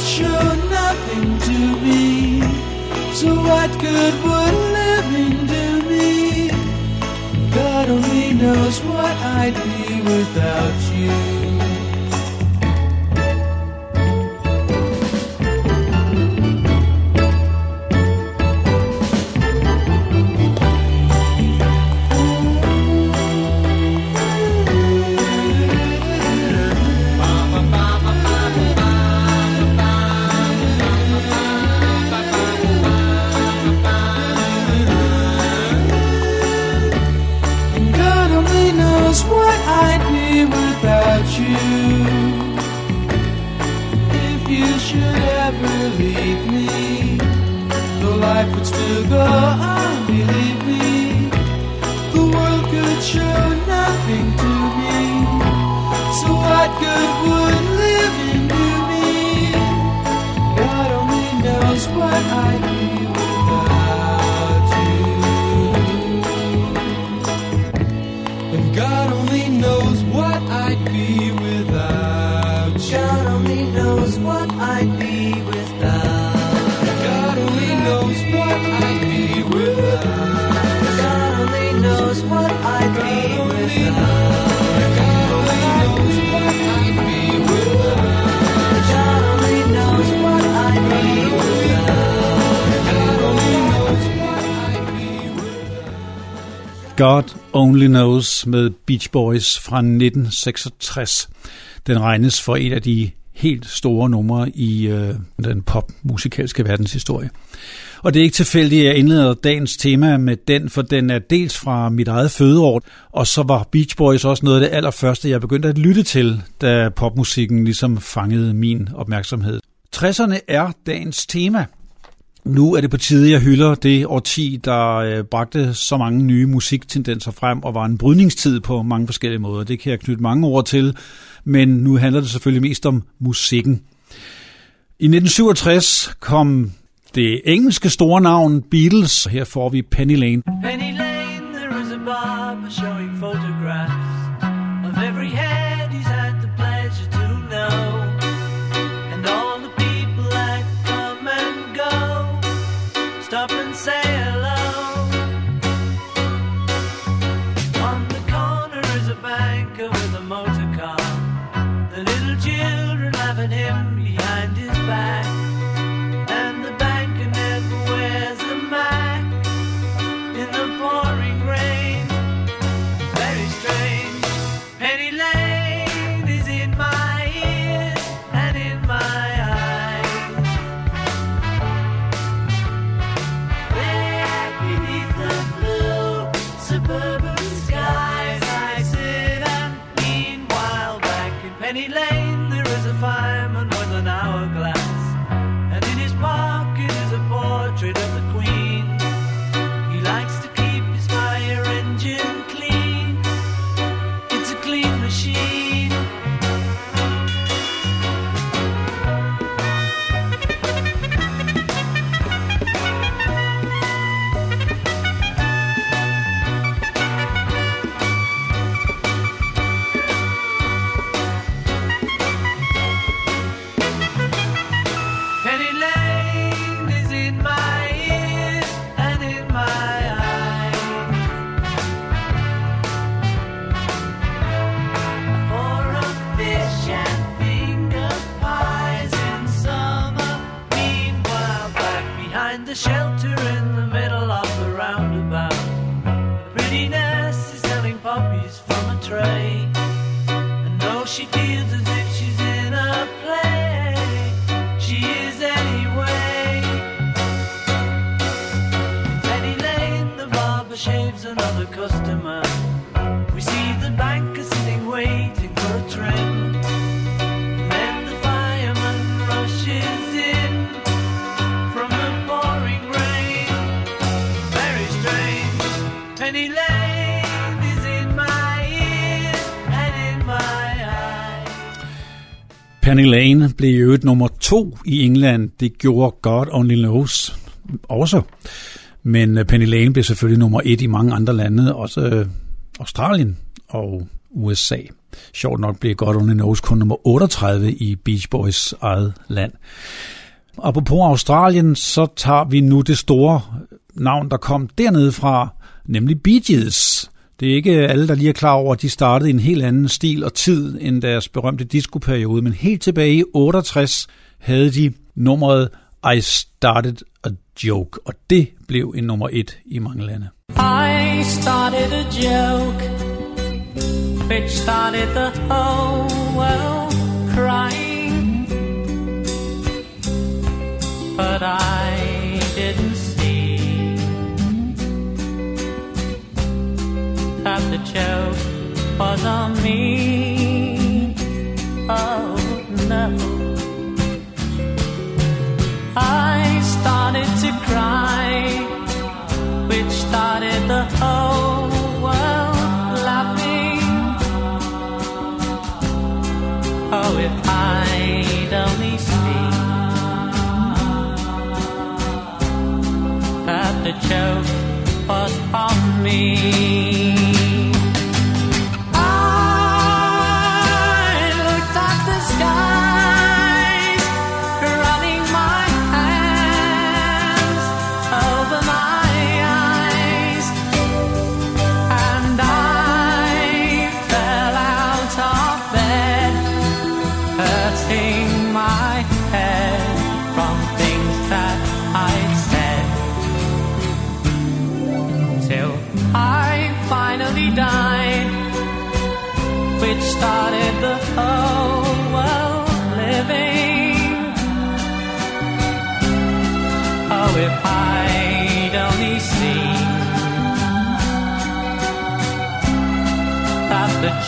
show nothing to me. So what good would living do me? God only knows what I'd be without you. Knows God Only Knows med Beach Boys fra 1966. Den regnes for et af de helt store numre i øh, den popmusikalske verdenshistorie. Og det er ikke tilfældigt, at jeg indleder dagens tema med den, for den er dels fra mit eget fødeår, og så var Beach Boys også noget af det allerførste, jeg begyndte at lytte til, da popmusikken ligesom fangede min opmærksomhed. 60'erne er dagens tema. Nu er det på tide, jeg hylder det årti, der øh, bragte så mange nye musiktendenser frem og var en brydningstid på mange forskellige måder. Det kan jeg knytte mange ord til, men nu handler det selvfølgelig mest om musikken. I 1967 kom det engelske store navn Beatles. Her får vi Penny Lane. Penny Lane, there is a barber showing photographs of every head øvrigt nummer to i England. Det gjorde God Only Knows også. Men øh, Penny Lane blev selvfølgelig nummer et i mange andre lande, også øh, Australien og USA. Sjovt nok blev God Only Knows kun nummer 38 i Beach Boys eget land. Apropos Australien, så tager vi nu det store navn, der kom dernede fra, nemlig Bee Gees. Det er ikke alle, der lige er klar over, at de startede i en helt anden stil og tid end deres berømte diskoperiode, men helt tilbage i 68 havde de nummeret I Started a Joke, og det blev en nummer et i mange lande. I started a joke which started the whole world crying. But I the joke was on me. Oh no. I started to cry, which started the whole world laughing. Oh, if I'd only seen that the joke was on me.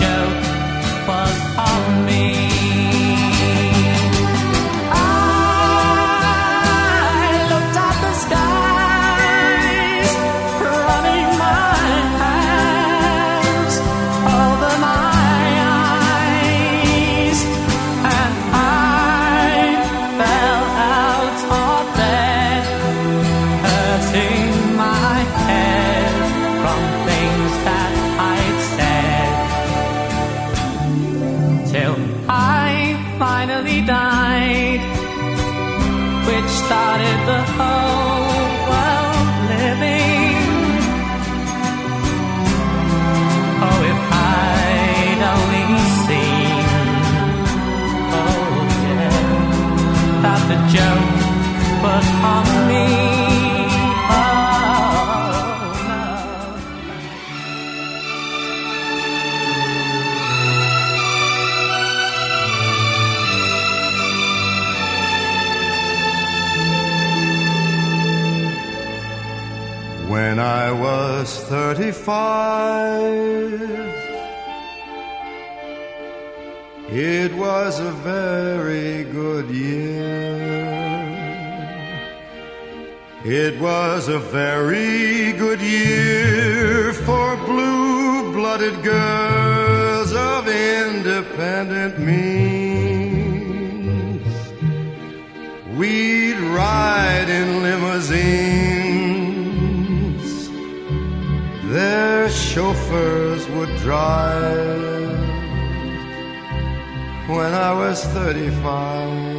That 35, it was a very good year. It was a very good year for blue blooded girls of independent means. We'd ride in limousines. Chauffeurs would drive when I was 35.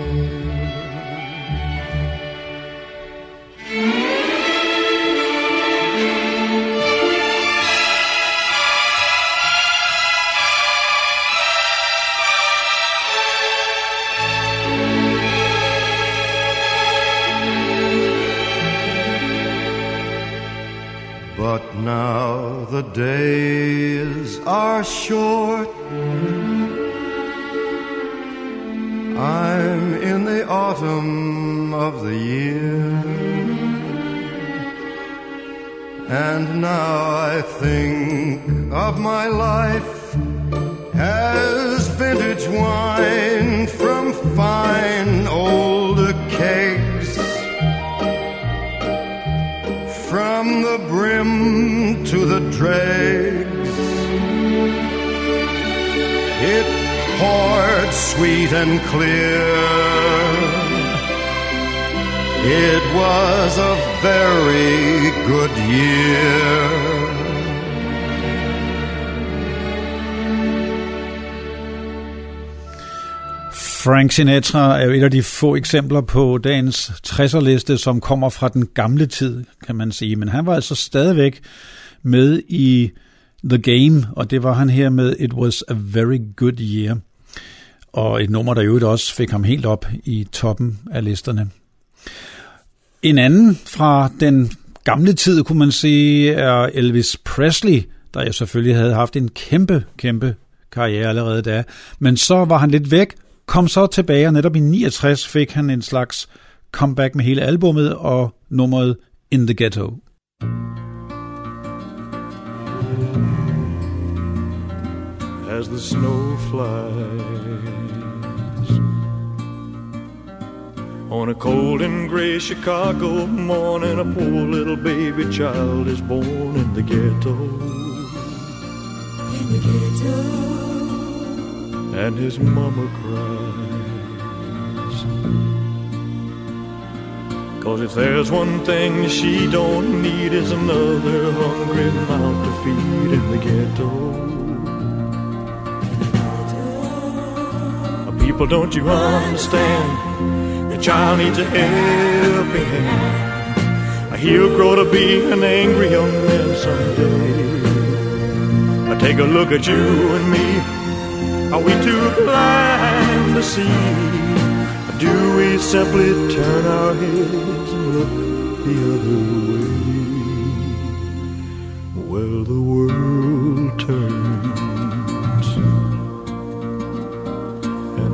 The days are short. I'm in the autumn of the year. And now I think of my life as vintage wine dregs. It poured sweet and clear. It was a very good year. Frank Sinatra er jo et af de få eksempler på dagens 60'er-liste, som kommer fra den gamle tid, kan man sige. Men han var altså stadigvæk med i The Game, og det var han her med It Was a Very Good Year. Og et nummer, der jo også fik ham helt op i toppen af listerne. En anden fra den gamle tid, kunne man sige, er Elvis Presley, der jeg selvfølgelig havde haft en kæmpe, kæmpe karriere allerede da. Men så var han lidt væk, kom så tilbage, og netop i 69 fik han en slags comeback med hele albummet og nummeret In the Ghetto. As the snow flies On a cold and gray Chicago morning, a poor little baby child is born in the ghetto. In the ghetto. and his mama cries. Cause if there's one thing she don't need is another hungry mouth to feed in the ghetto. People, don't you understand? The child needs a helping hand. He'll grow to be an angry young man someday. I take a look at you and me. Are we too blind to see? Or do we simply turn our heads and look the other way? Well, the world turns.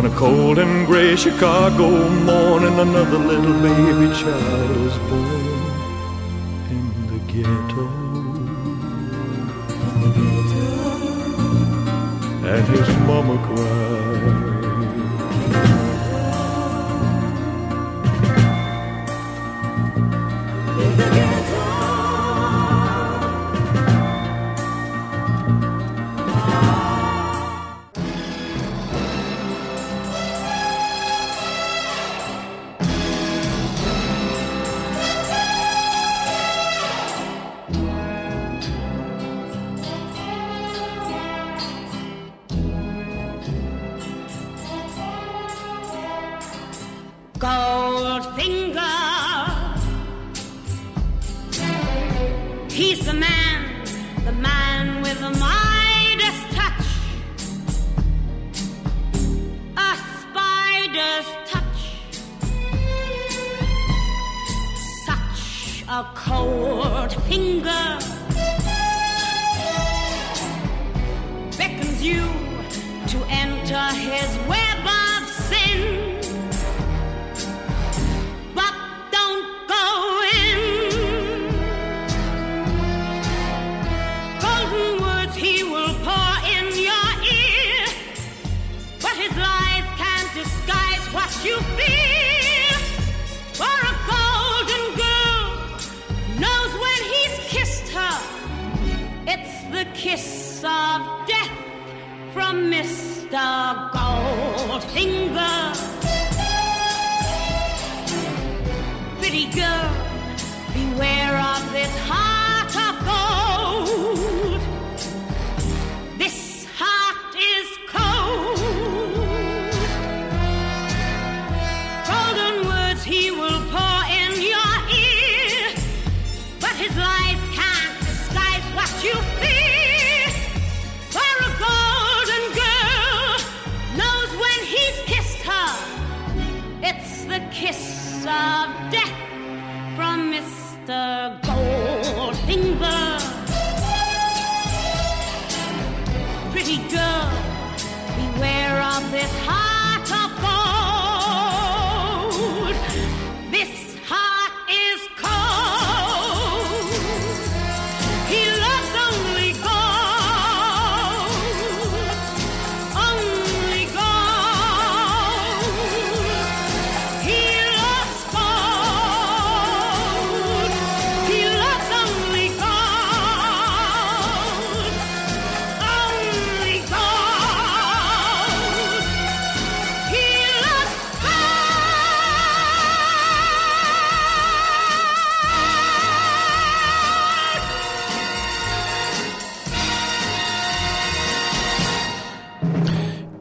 on a cold and gray Chicago morning, another little baby child is born in the ghetto. And his mama cried.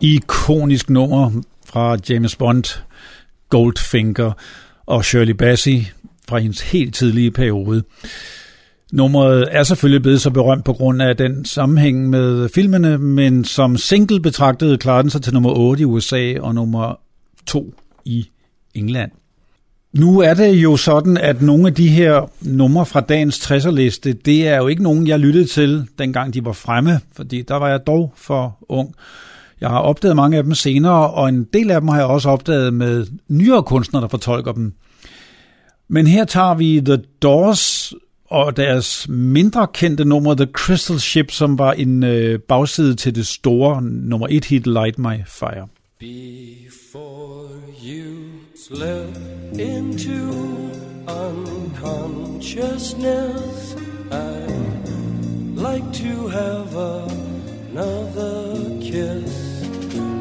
Ikonisk nummer fra James Bond, Goldfinger og Shirley Bassey fra hendes helt tidlige periode. Nummeret er selvfølgelig blevet så berømt på grund af den sammenhæng med filmene, men som single betragtet klarede den sig til nummer 8 i USA og nummer 2 i England. Nu er det jo sådan, at nogle af de her numre fra dagens 60'er-liste, det er jo ikke nogen, jeg lyttede til, dengang de var fremme, fordi der var jeg dog for ung. Jeg har opdaget mange af dem senere, og en del af dem har jeg også opdaget med nyere kunstnere, der fortolker dem. Men her tager vi The Doors og deres mindre kendte nummer The Crystal Ship, som var en øh, bagside til det store nummer 1 hit Light My Fire. Before you slip into unconsciousness, I'd like to have another kiss,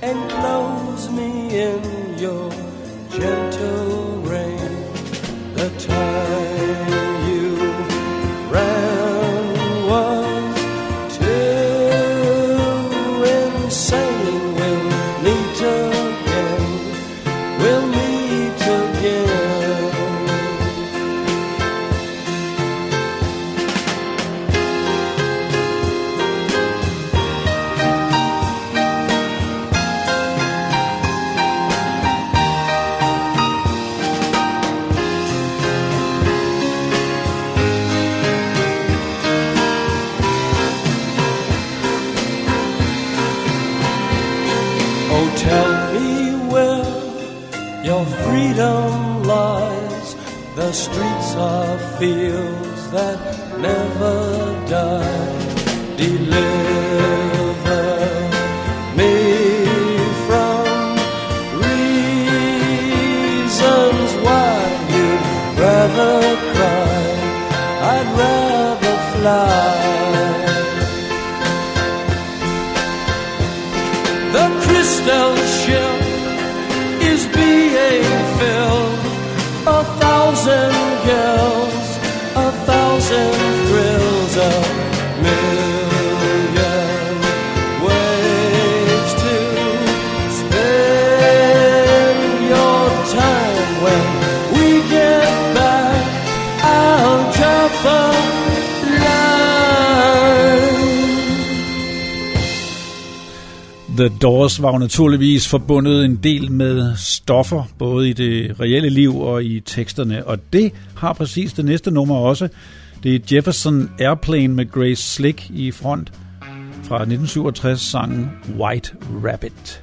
Enclose me in your gentle rain. The time Doors var jo naturligvis forbundet en del med stoffer, både i det reelle liv og i teksterne, og det har præcis det næste nummer også. Det er Jefferson Airplane med Grace Slick i front fra 1967 sangen White Rabbit.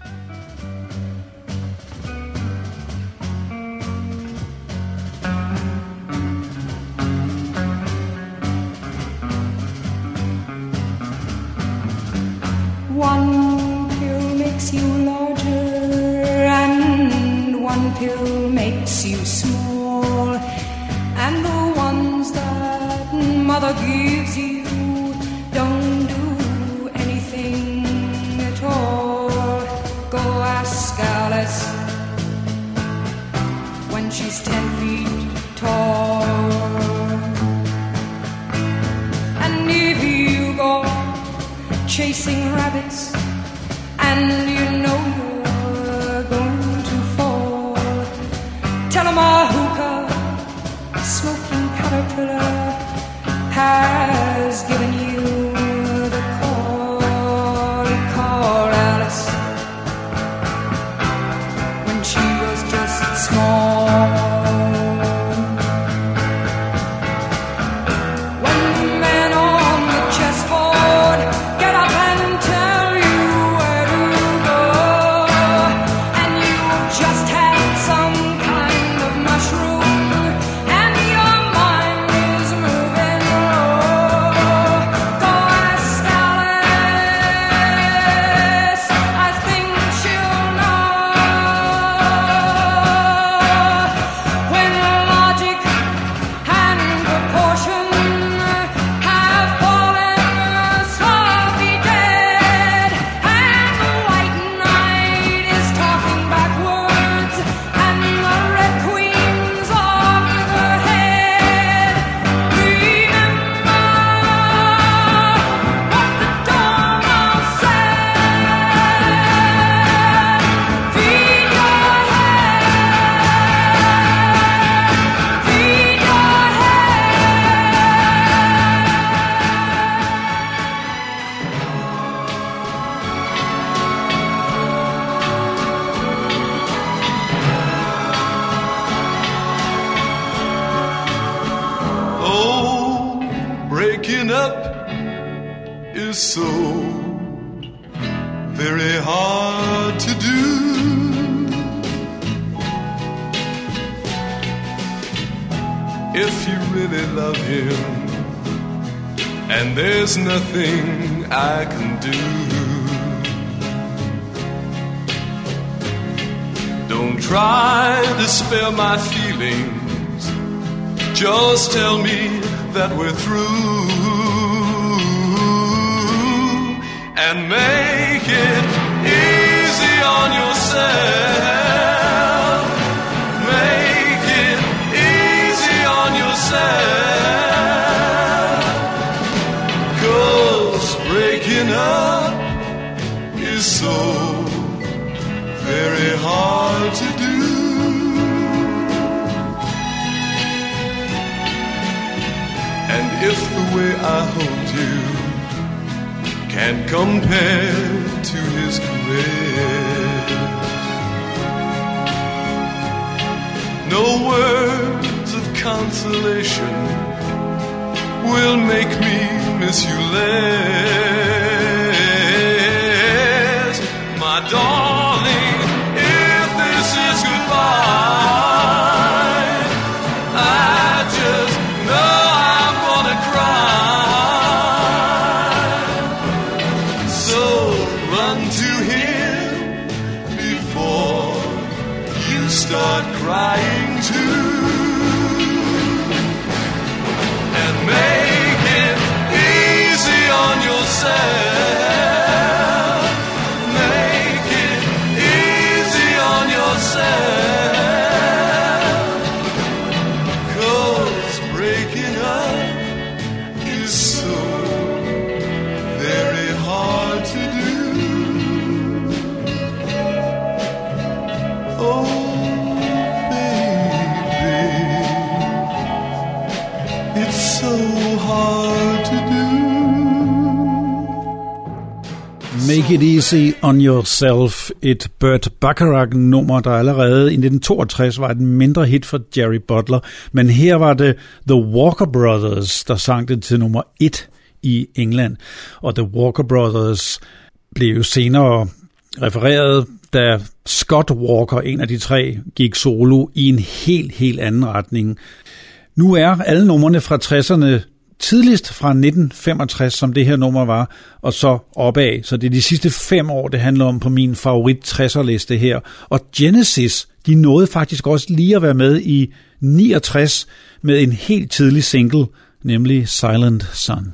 There's nothing I can do. Don't try to spare my feelings. Just tell me that we're through and make it easy on yourself. The way I hold you can't compare to his caress, no words of consolation will make me miss you less, run to him before you start crying too. Take It Easy On Yourself, et Burt Bacharach-nummer, der allerede i 1962 var et mindre hit for Jerry Butler, men her var det The Walker Brothers, der sang det til nummer 1 i England, og The Walker Brothers blev jo senere refereret, da Scott Walker, en af de tre, gik solo i en helt, helt anden retning. Nu er alle numrene fra 60'erne tidligst fra 1965, som det her nummer var, og så opad. Så det er de sidste fem år, det handler om på min favorit 60'er liste her. Og Genesis, de nåede faktisk også lige at være med i 69 med en helt tidlig single, nemlig Silent Sun.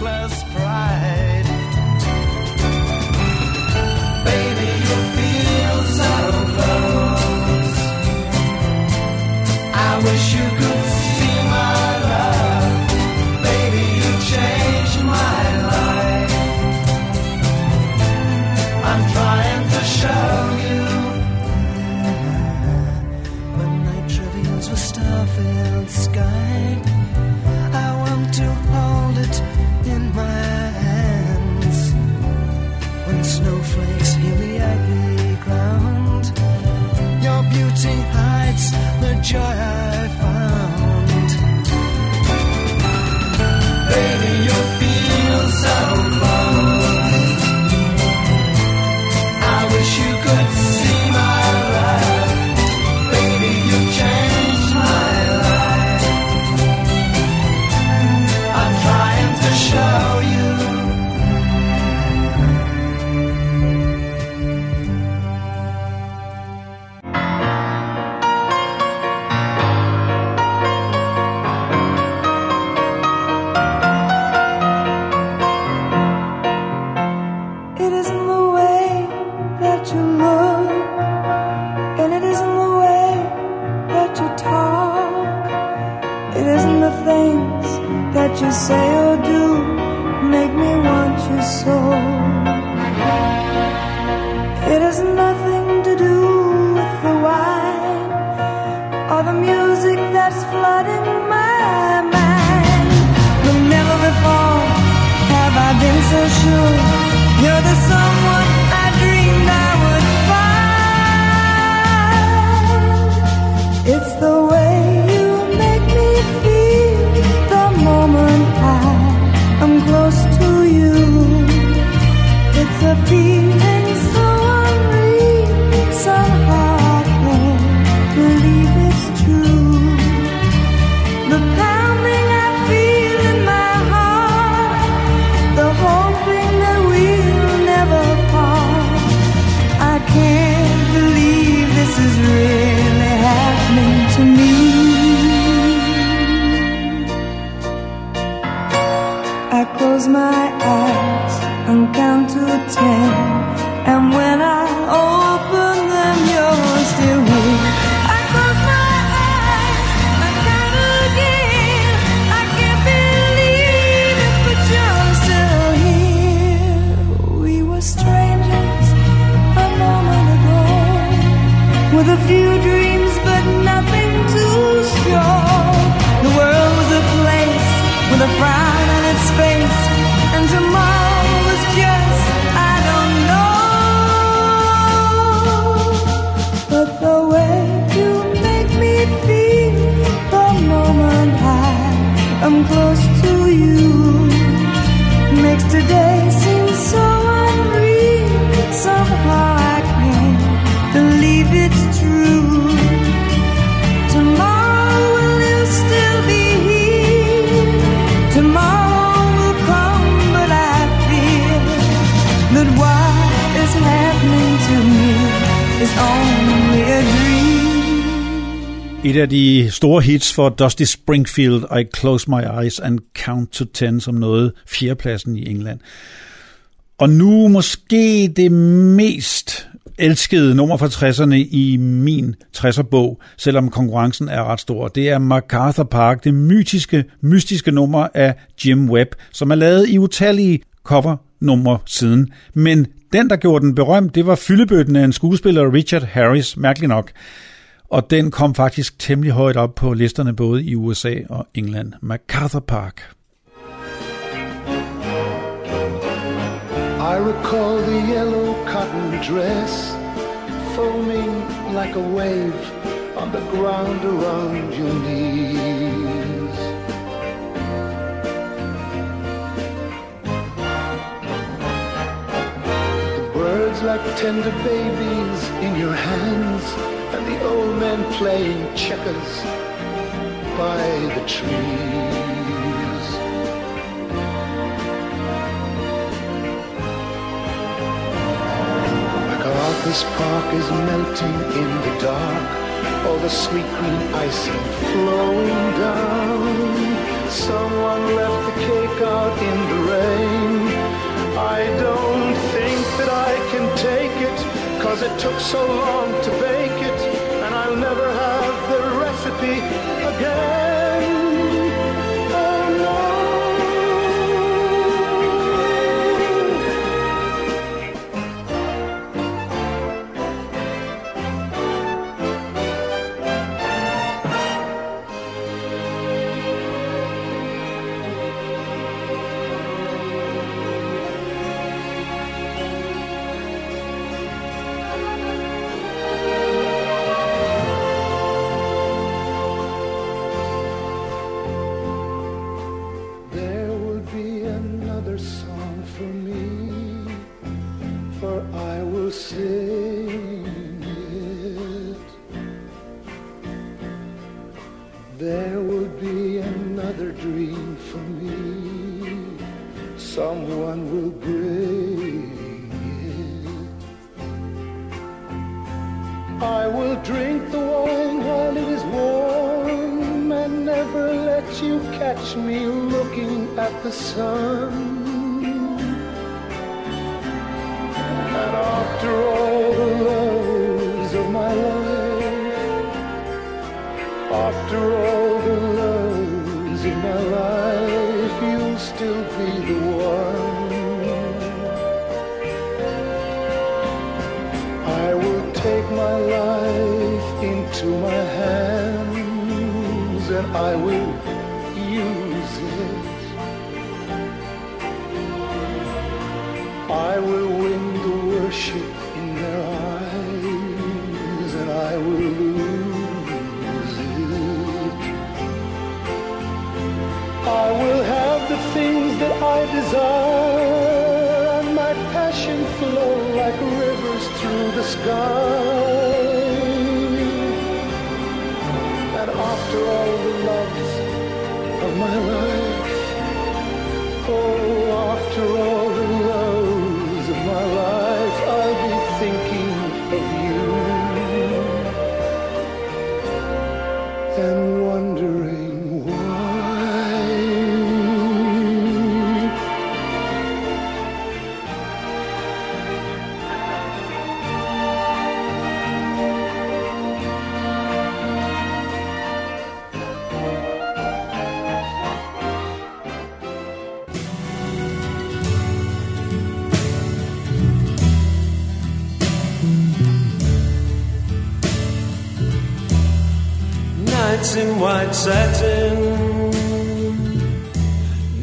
your pride? Things that you say or do make me want you so. It has nothing to do with the wine or the music that's flooding my mind. But never before have I been so sure you're the someone I dreamed I would find. It's the Et af de store hits for Dusty Springfield, I Close My Eyes and Count to Ten, som nåede fjerdepladsen i England. Og nu måske det mest elskede nummer fra 60'erne i min 60'er-bog, selvom konkurrencen er ret stor. Det er MacArthur Park, det mytiske, mystiske nummer af Jim Webb, som er lavet i utallige covernumre siden. Men den, der gjorde den berømt, det var fyldebøtten af en skuespiller, Richard Harris, mærkeligt nok. Og den kom faktisk temmelig højt op på listerne både i USA og England. MacArthur Park. I recall the yellow cotton dress foaming like a wave on the ground around your knees. Birds like tender babies in your hands, and the old man playing checkers by the trees. MacArthur's Park is melting in the dark. all the sweet green icing flowing down. Someone left the cake out in the rain. I don't cause it took so long to bake it, and I'll never have the recipe again. That I desire and my passion flow like rivers through the sky. And after all white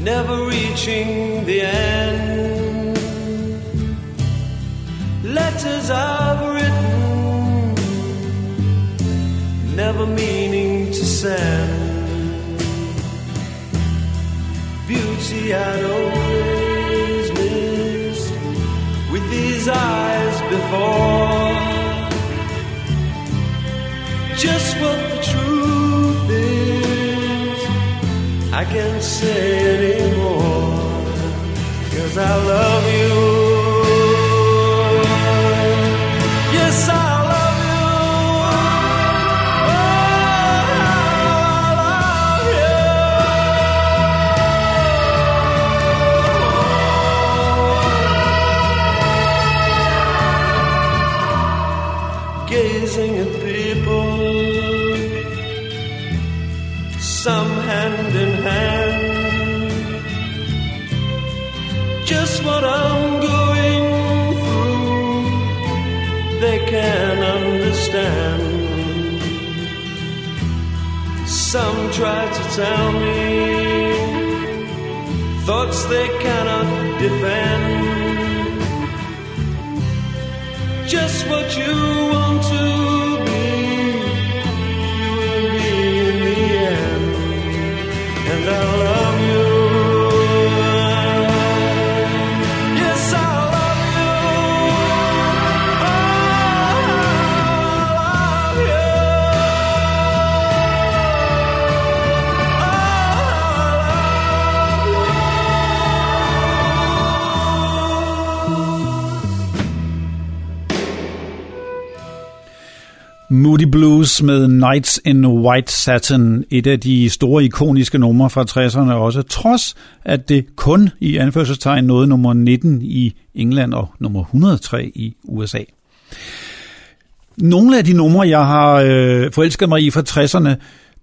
never reaching the end. Letters I've written, never meaning to send. Beauty I'd always missed with these eyes before say anymore, cause I love you. Yes, I love you. Oh, I love you. Gazing at people some hand in hand. What I'm going through, they can understand. Some try to tell me thoughts they cannot defend. Just what you want to Moody Blues med Nights in White Satin, et af de store ikoniske numre fra 60'erne også, trods at det kun i anførselstegn nåede nummer 19 i England og nummer 103 i USA. Nogle af de numre, jeg har øh, forelsket mig i fra 60'erne,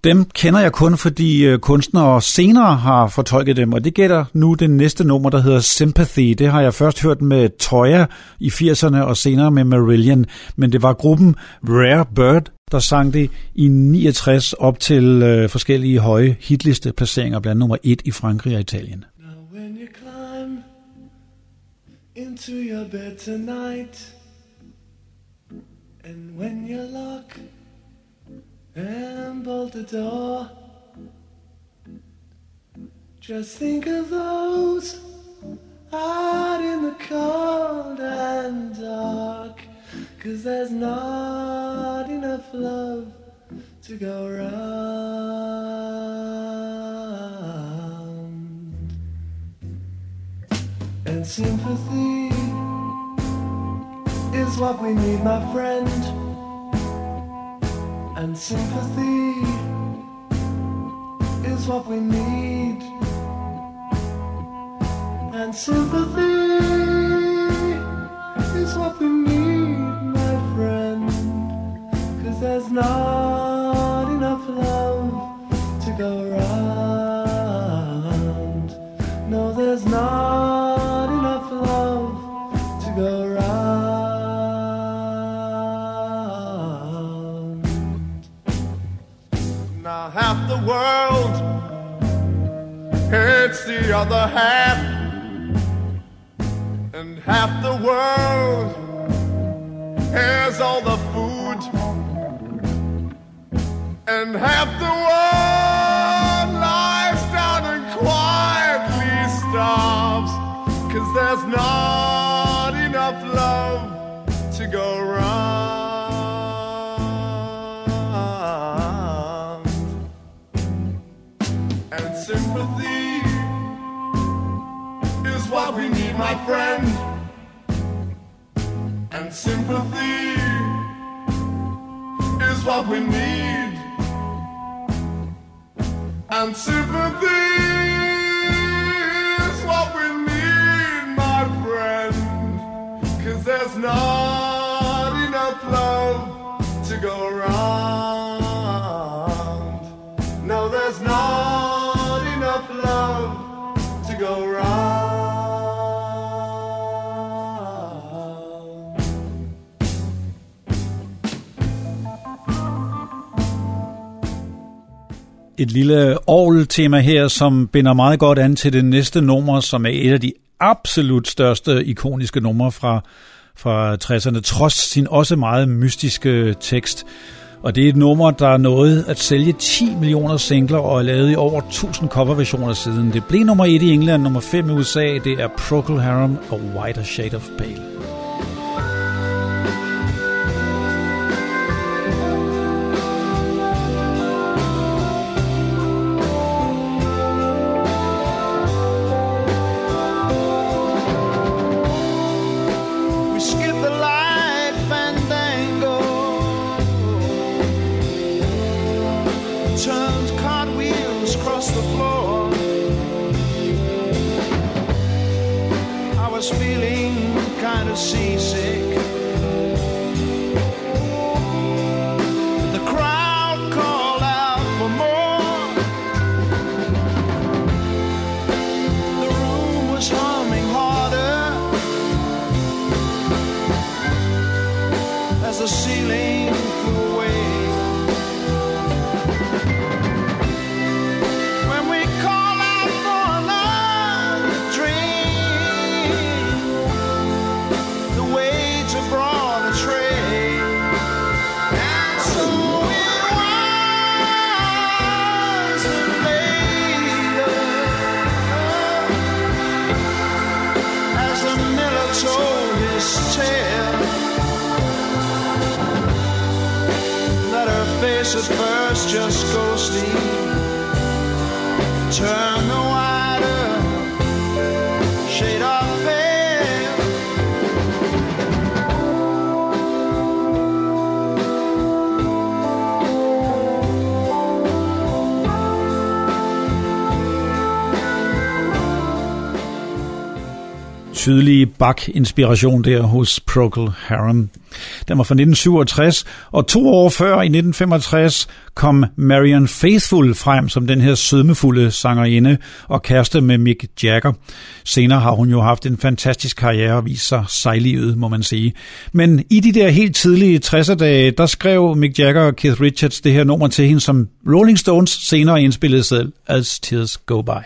dem kender jeg kun, fordi øh, kunstnere senere har fortolket dem, og det gælder nu det næste nummer, der hedder Sympathy. Det har jeg først hørt med Toya i 80'erne og senere med Marillion, men det var gruppen Rare Bird, der sang det i 69 op til øh, forskellige høje hitlisteplaceringer, blandt nummer 1 i Frankrig og Italien. Now when you climb into your bed tonight, and when you lock and bolt the door, just think of those out in the cold and dark, cause there's not enough love to go round. And sympathy is what we need, my friend. And sympathy is what we need. And sympathy is what we need, my friend. Cause there's not other half, and half the world has all the food, and half the world lies down and quietly starves, cause there's not enough love to go round my friend. And sympathy is what we need. And sympathy is what we need, my friend. Cause there's not enough love to go round. Et lille orgel-tema her, som binder meget godt an til det næste nummer, som er et af de absolut største ikoniske numre fra, fra 60'erne, trods sin også meget mystiske tekst. Og det er et nummer, der er nået at sælge 10 millioner singler og er lavet i over 1000 coverversioner siden. Det blev nummer 1 i England, nummer 5 i USA. Det er Procol Harum og Whiter Shade of Pale. at first just go to sleep. Turn the wider shade off pale. Tydelig bak-inspiration der hos Procol Harum. Den var fra 1967, og to år før, i 1965, kom Marion Faithful frem som den her sødmefulde sangerinde og kæreste med Mick Jagger. Senere har hun jo haft en fantastisk karriere og vist sig sejlivet, må man sige. Men i de der helt tidlige 60'er-dage, der skrev Mick Jagger og Keith Richards det her nummer til hende, som Rolling Stones senere indspillede selv, As Tears Go By.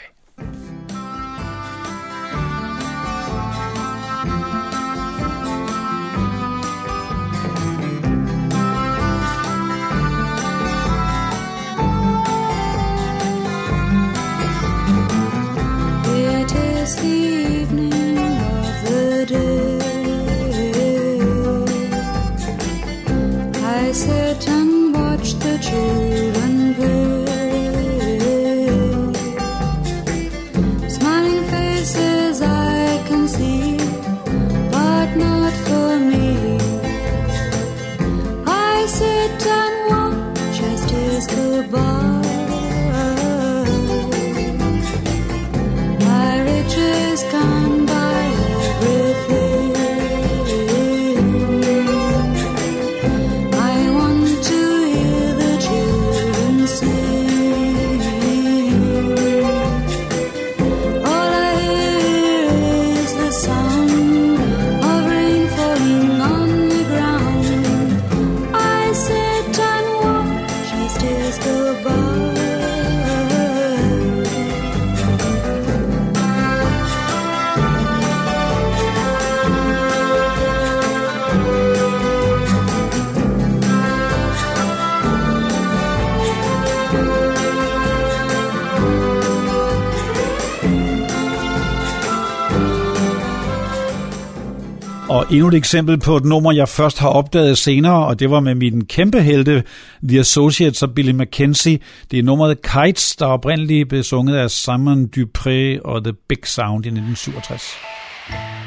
Endnu et eksempel på et nummer, jeg først har opdaget senere, og det var med min kæmpe helte, The Associates og Billy McKenzie. Det er nummeret Kites, der oprindeligt blev sunget af Simon Dupré og The Big Sound i 1967.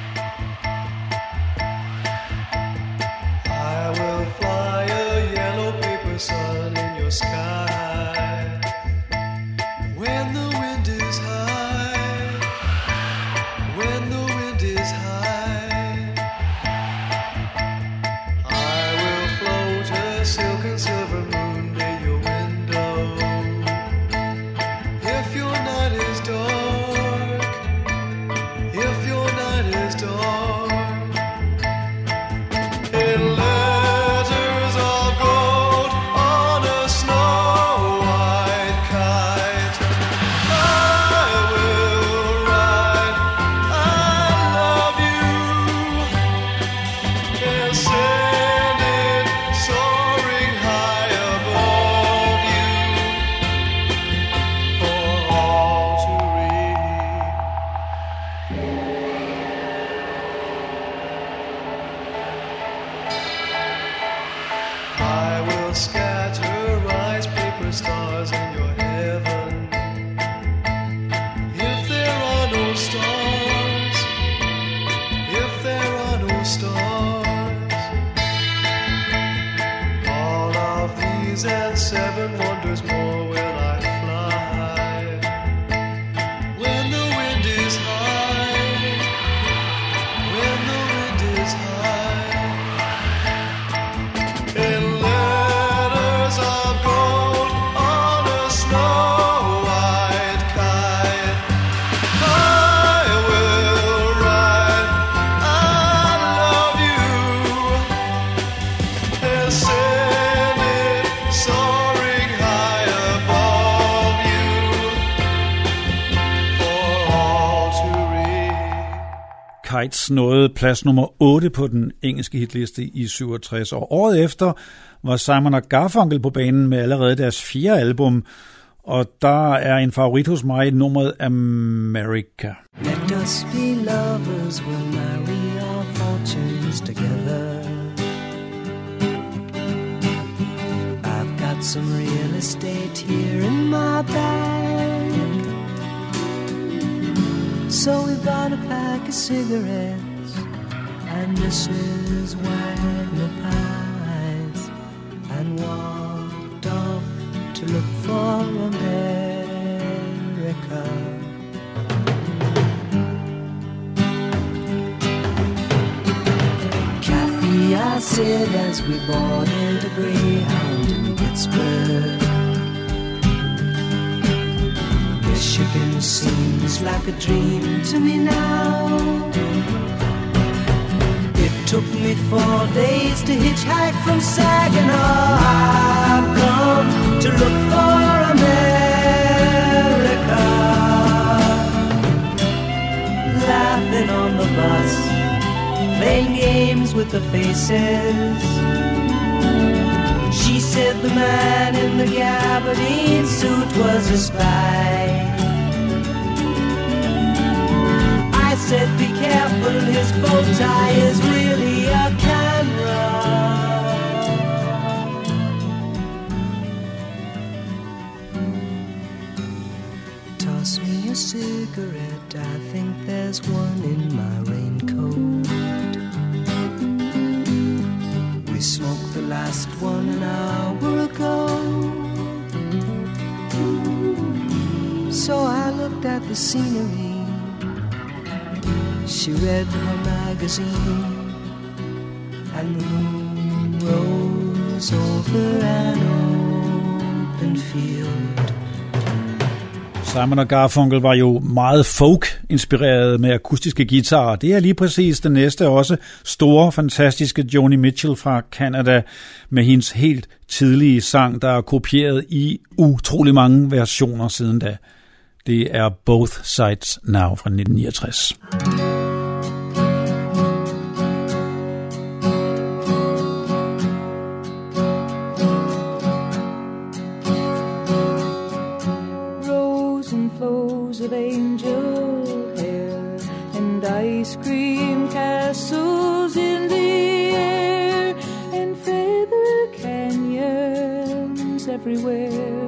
read. Nåede plads nummer 8 på den engelske hitliste i 67, og året efter var Simon og Garfunkel på banen med allerede deres fjerde album, og der er en favorit hos mig, nummeret America. Let us be lovers, we'll marry our fortunes together. I've got some real estate here in my bag. So we bought a pack of cigarettes and Mrs. Wagner pies and walked off to look for America. Kathy, I said as we boarded a Greyhound in Pittsburgh. Seems like a dream to me now. It took me four days to hitchhike from Saginaw. I've come to look for America. Laughing on the bus, playing games with the faces. She said the man in the gabardine suit was a spy. Said, be careful, his bow tie is really a camera. Toss me a cigarette, I think there's one in my raincoat. We smoked the last one an hour ago. So I looked at the scenery. She read her magazine, and the moon rose over an open field. Simon og Garfunkel var jo meget folk-inspireret med akustiske guitarer. Det er lige præcis den næste også store, fantastiske Joni Mitchell fra Canada med hendes helt tidlige sang, der er kopieret i utrolig mange versioner siden da. Det er Both Sides Now fra 1969. Of angel hair and ice cream castles in the air and feather canyons everywhere.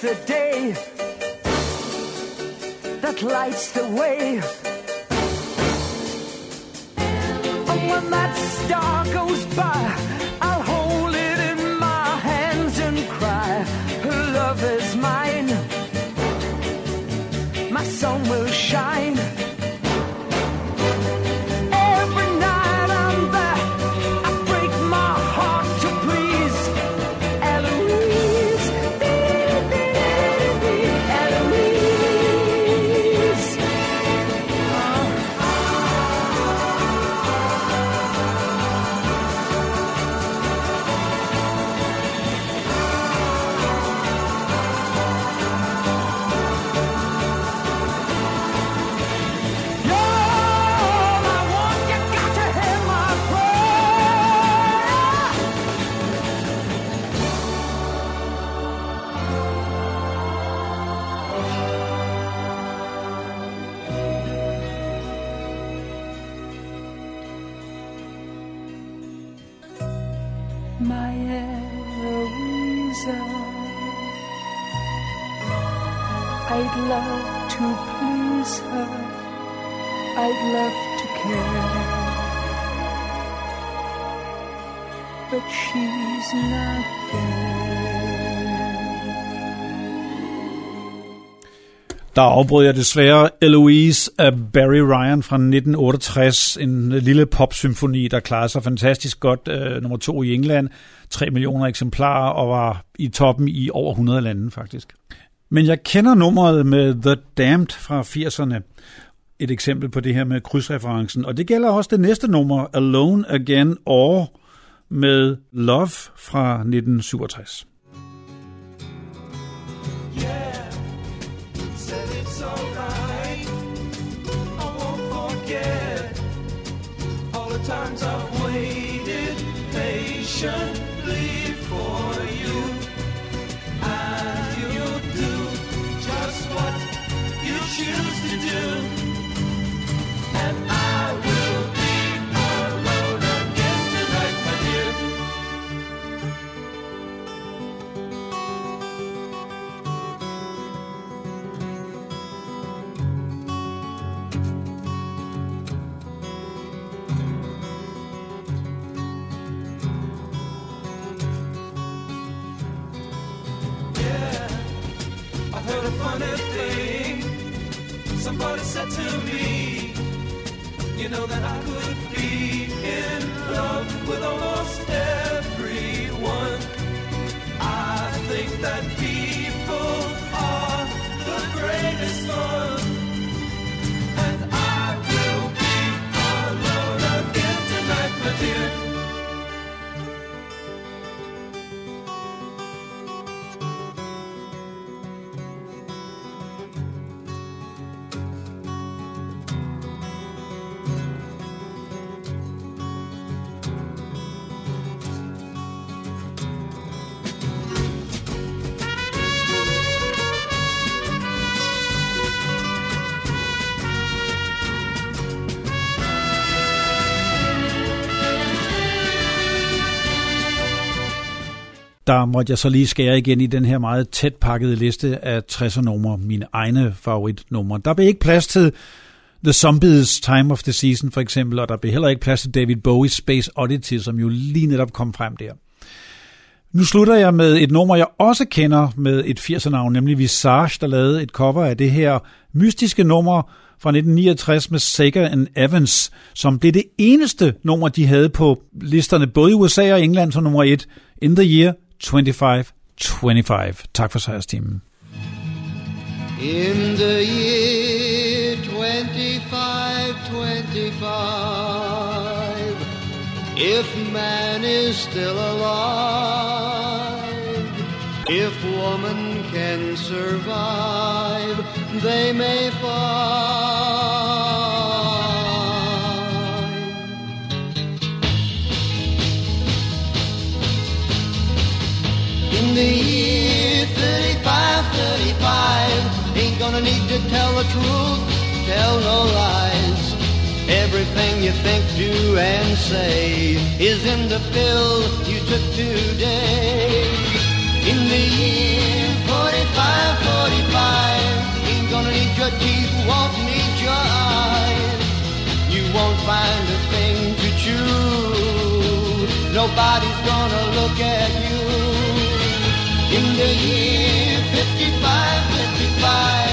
The day, that lights the way. And when that star goes by, I'll hold it in my hands and cry, love is mine. My sun will shine. Der afbrød jeg desværre Eloise af Barry Ryan fra 1968, en lille popsymfoni, der klarede sig fantastisk godt, øh, nummer to i England, 3 millioner eksemplarer og var i toppen i over 100 lande faktisk. Men jeg kender nummeret med The Damned fra 80'erne, et eksempel på det her med krydsreferencen, og det gælder også det næste nummer, Alone Again or med Love fra 1967. That I could der måtte jeg så lige skære igen i den her meget tæt pakkede liste af 60'er numre, mine egne favoritnumre. Der blev ikke plads til The Zombies Time of the Season for eksempel, og der blev heller ikke plads til David Bowie's Space Oddity, som jo lige netop kom frem der. Nu slutter jeg med et nummer, jeg også kender med et 80'er-navn, nemlig Visage, der lavede et cover af det her mystiske nummer fra 1969 med Sega and Evans, som blev det eneste nummer, de havde på listerne, både i USA og England som nummer 1, In the Year 2525. Tak for sejrstimen. In the year 2525, if man is still alive, if woman can survive, they may find. gonna need to tell the truth, tell no lies. Everything you think, do, and say is in the pill you took today. In the year 45, 45, ain't gonna need your teeth, won't need your eyes. You won't find a thing to chew. Nobody's gonna look at you. In the year 55, 55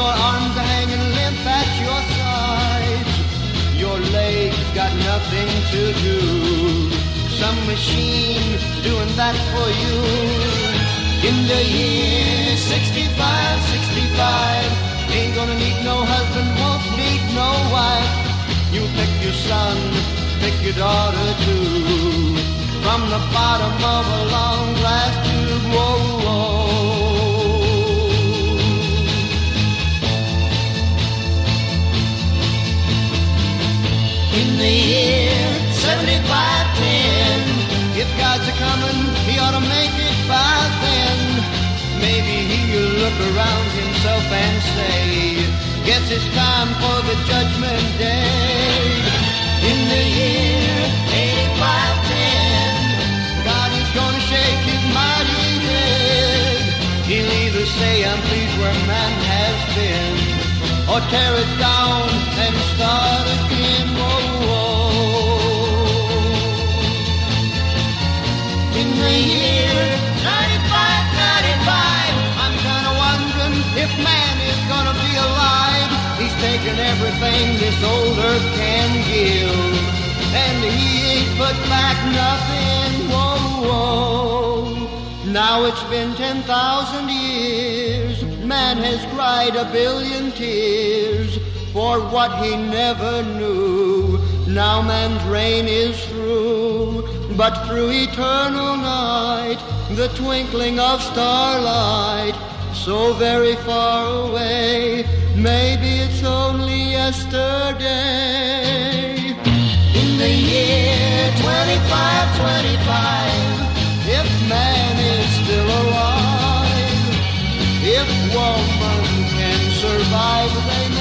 your arms are hanging limp at your sides. Your legs got nothing to do. Some machine doing that for you. In the year 65, 65, ain't gonna need no husband, won't need no wife. You pick your son, pick your daughter too. From the bottom of a long glass tube, whoa, whoa. The year 7510, if God's a coming, he ought to make it by then. Maybe he'll look around himself and say, Guess it's time for the judgment day. In the year 8510, God is gonna shake his mighty head. He'll either say, I'm pleased where man has been, or tear it down and start again. Whoa, whoa. In the year 95, 95, I'm kinda wondering if man is gonna be alive. He's taken everything this old earth can give, and he ain't put back nothing. Whoa, whoa. Now it's been 10,000 years man has cried a billion tears for what he never knew. Now man's reign is through, but through eternal night, the twinkling of starlight, so very far away, maybe it's only yesterday. In the year 2525, if man is still alive, woman can survive. They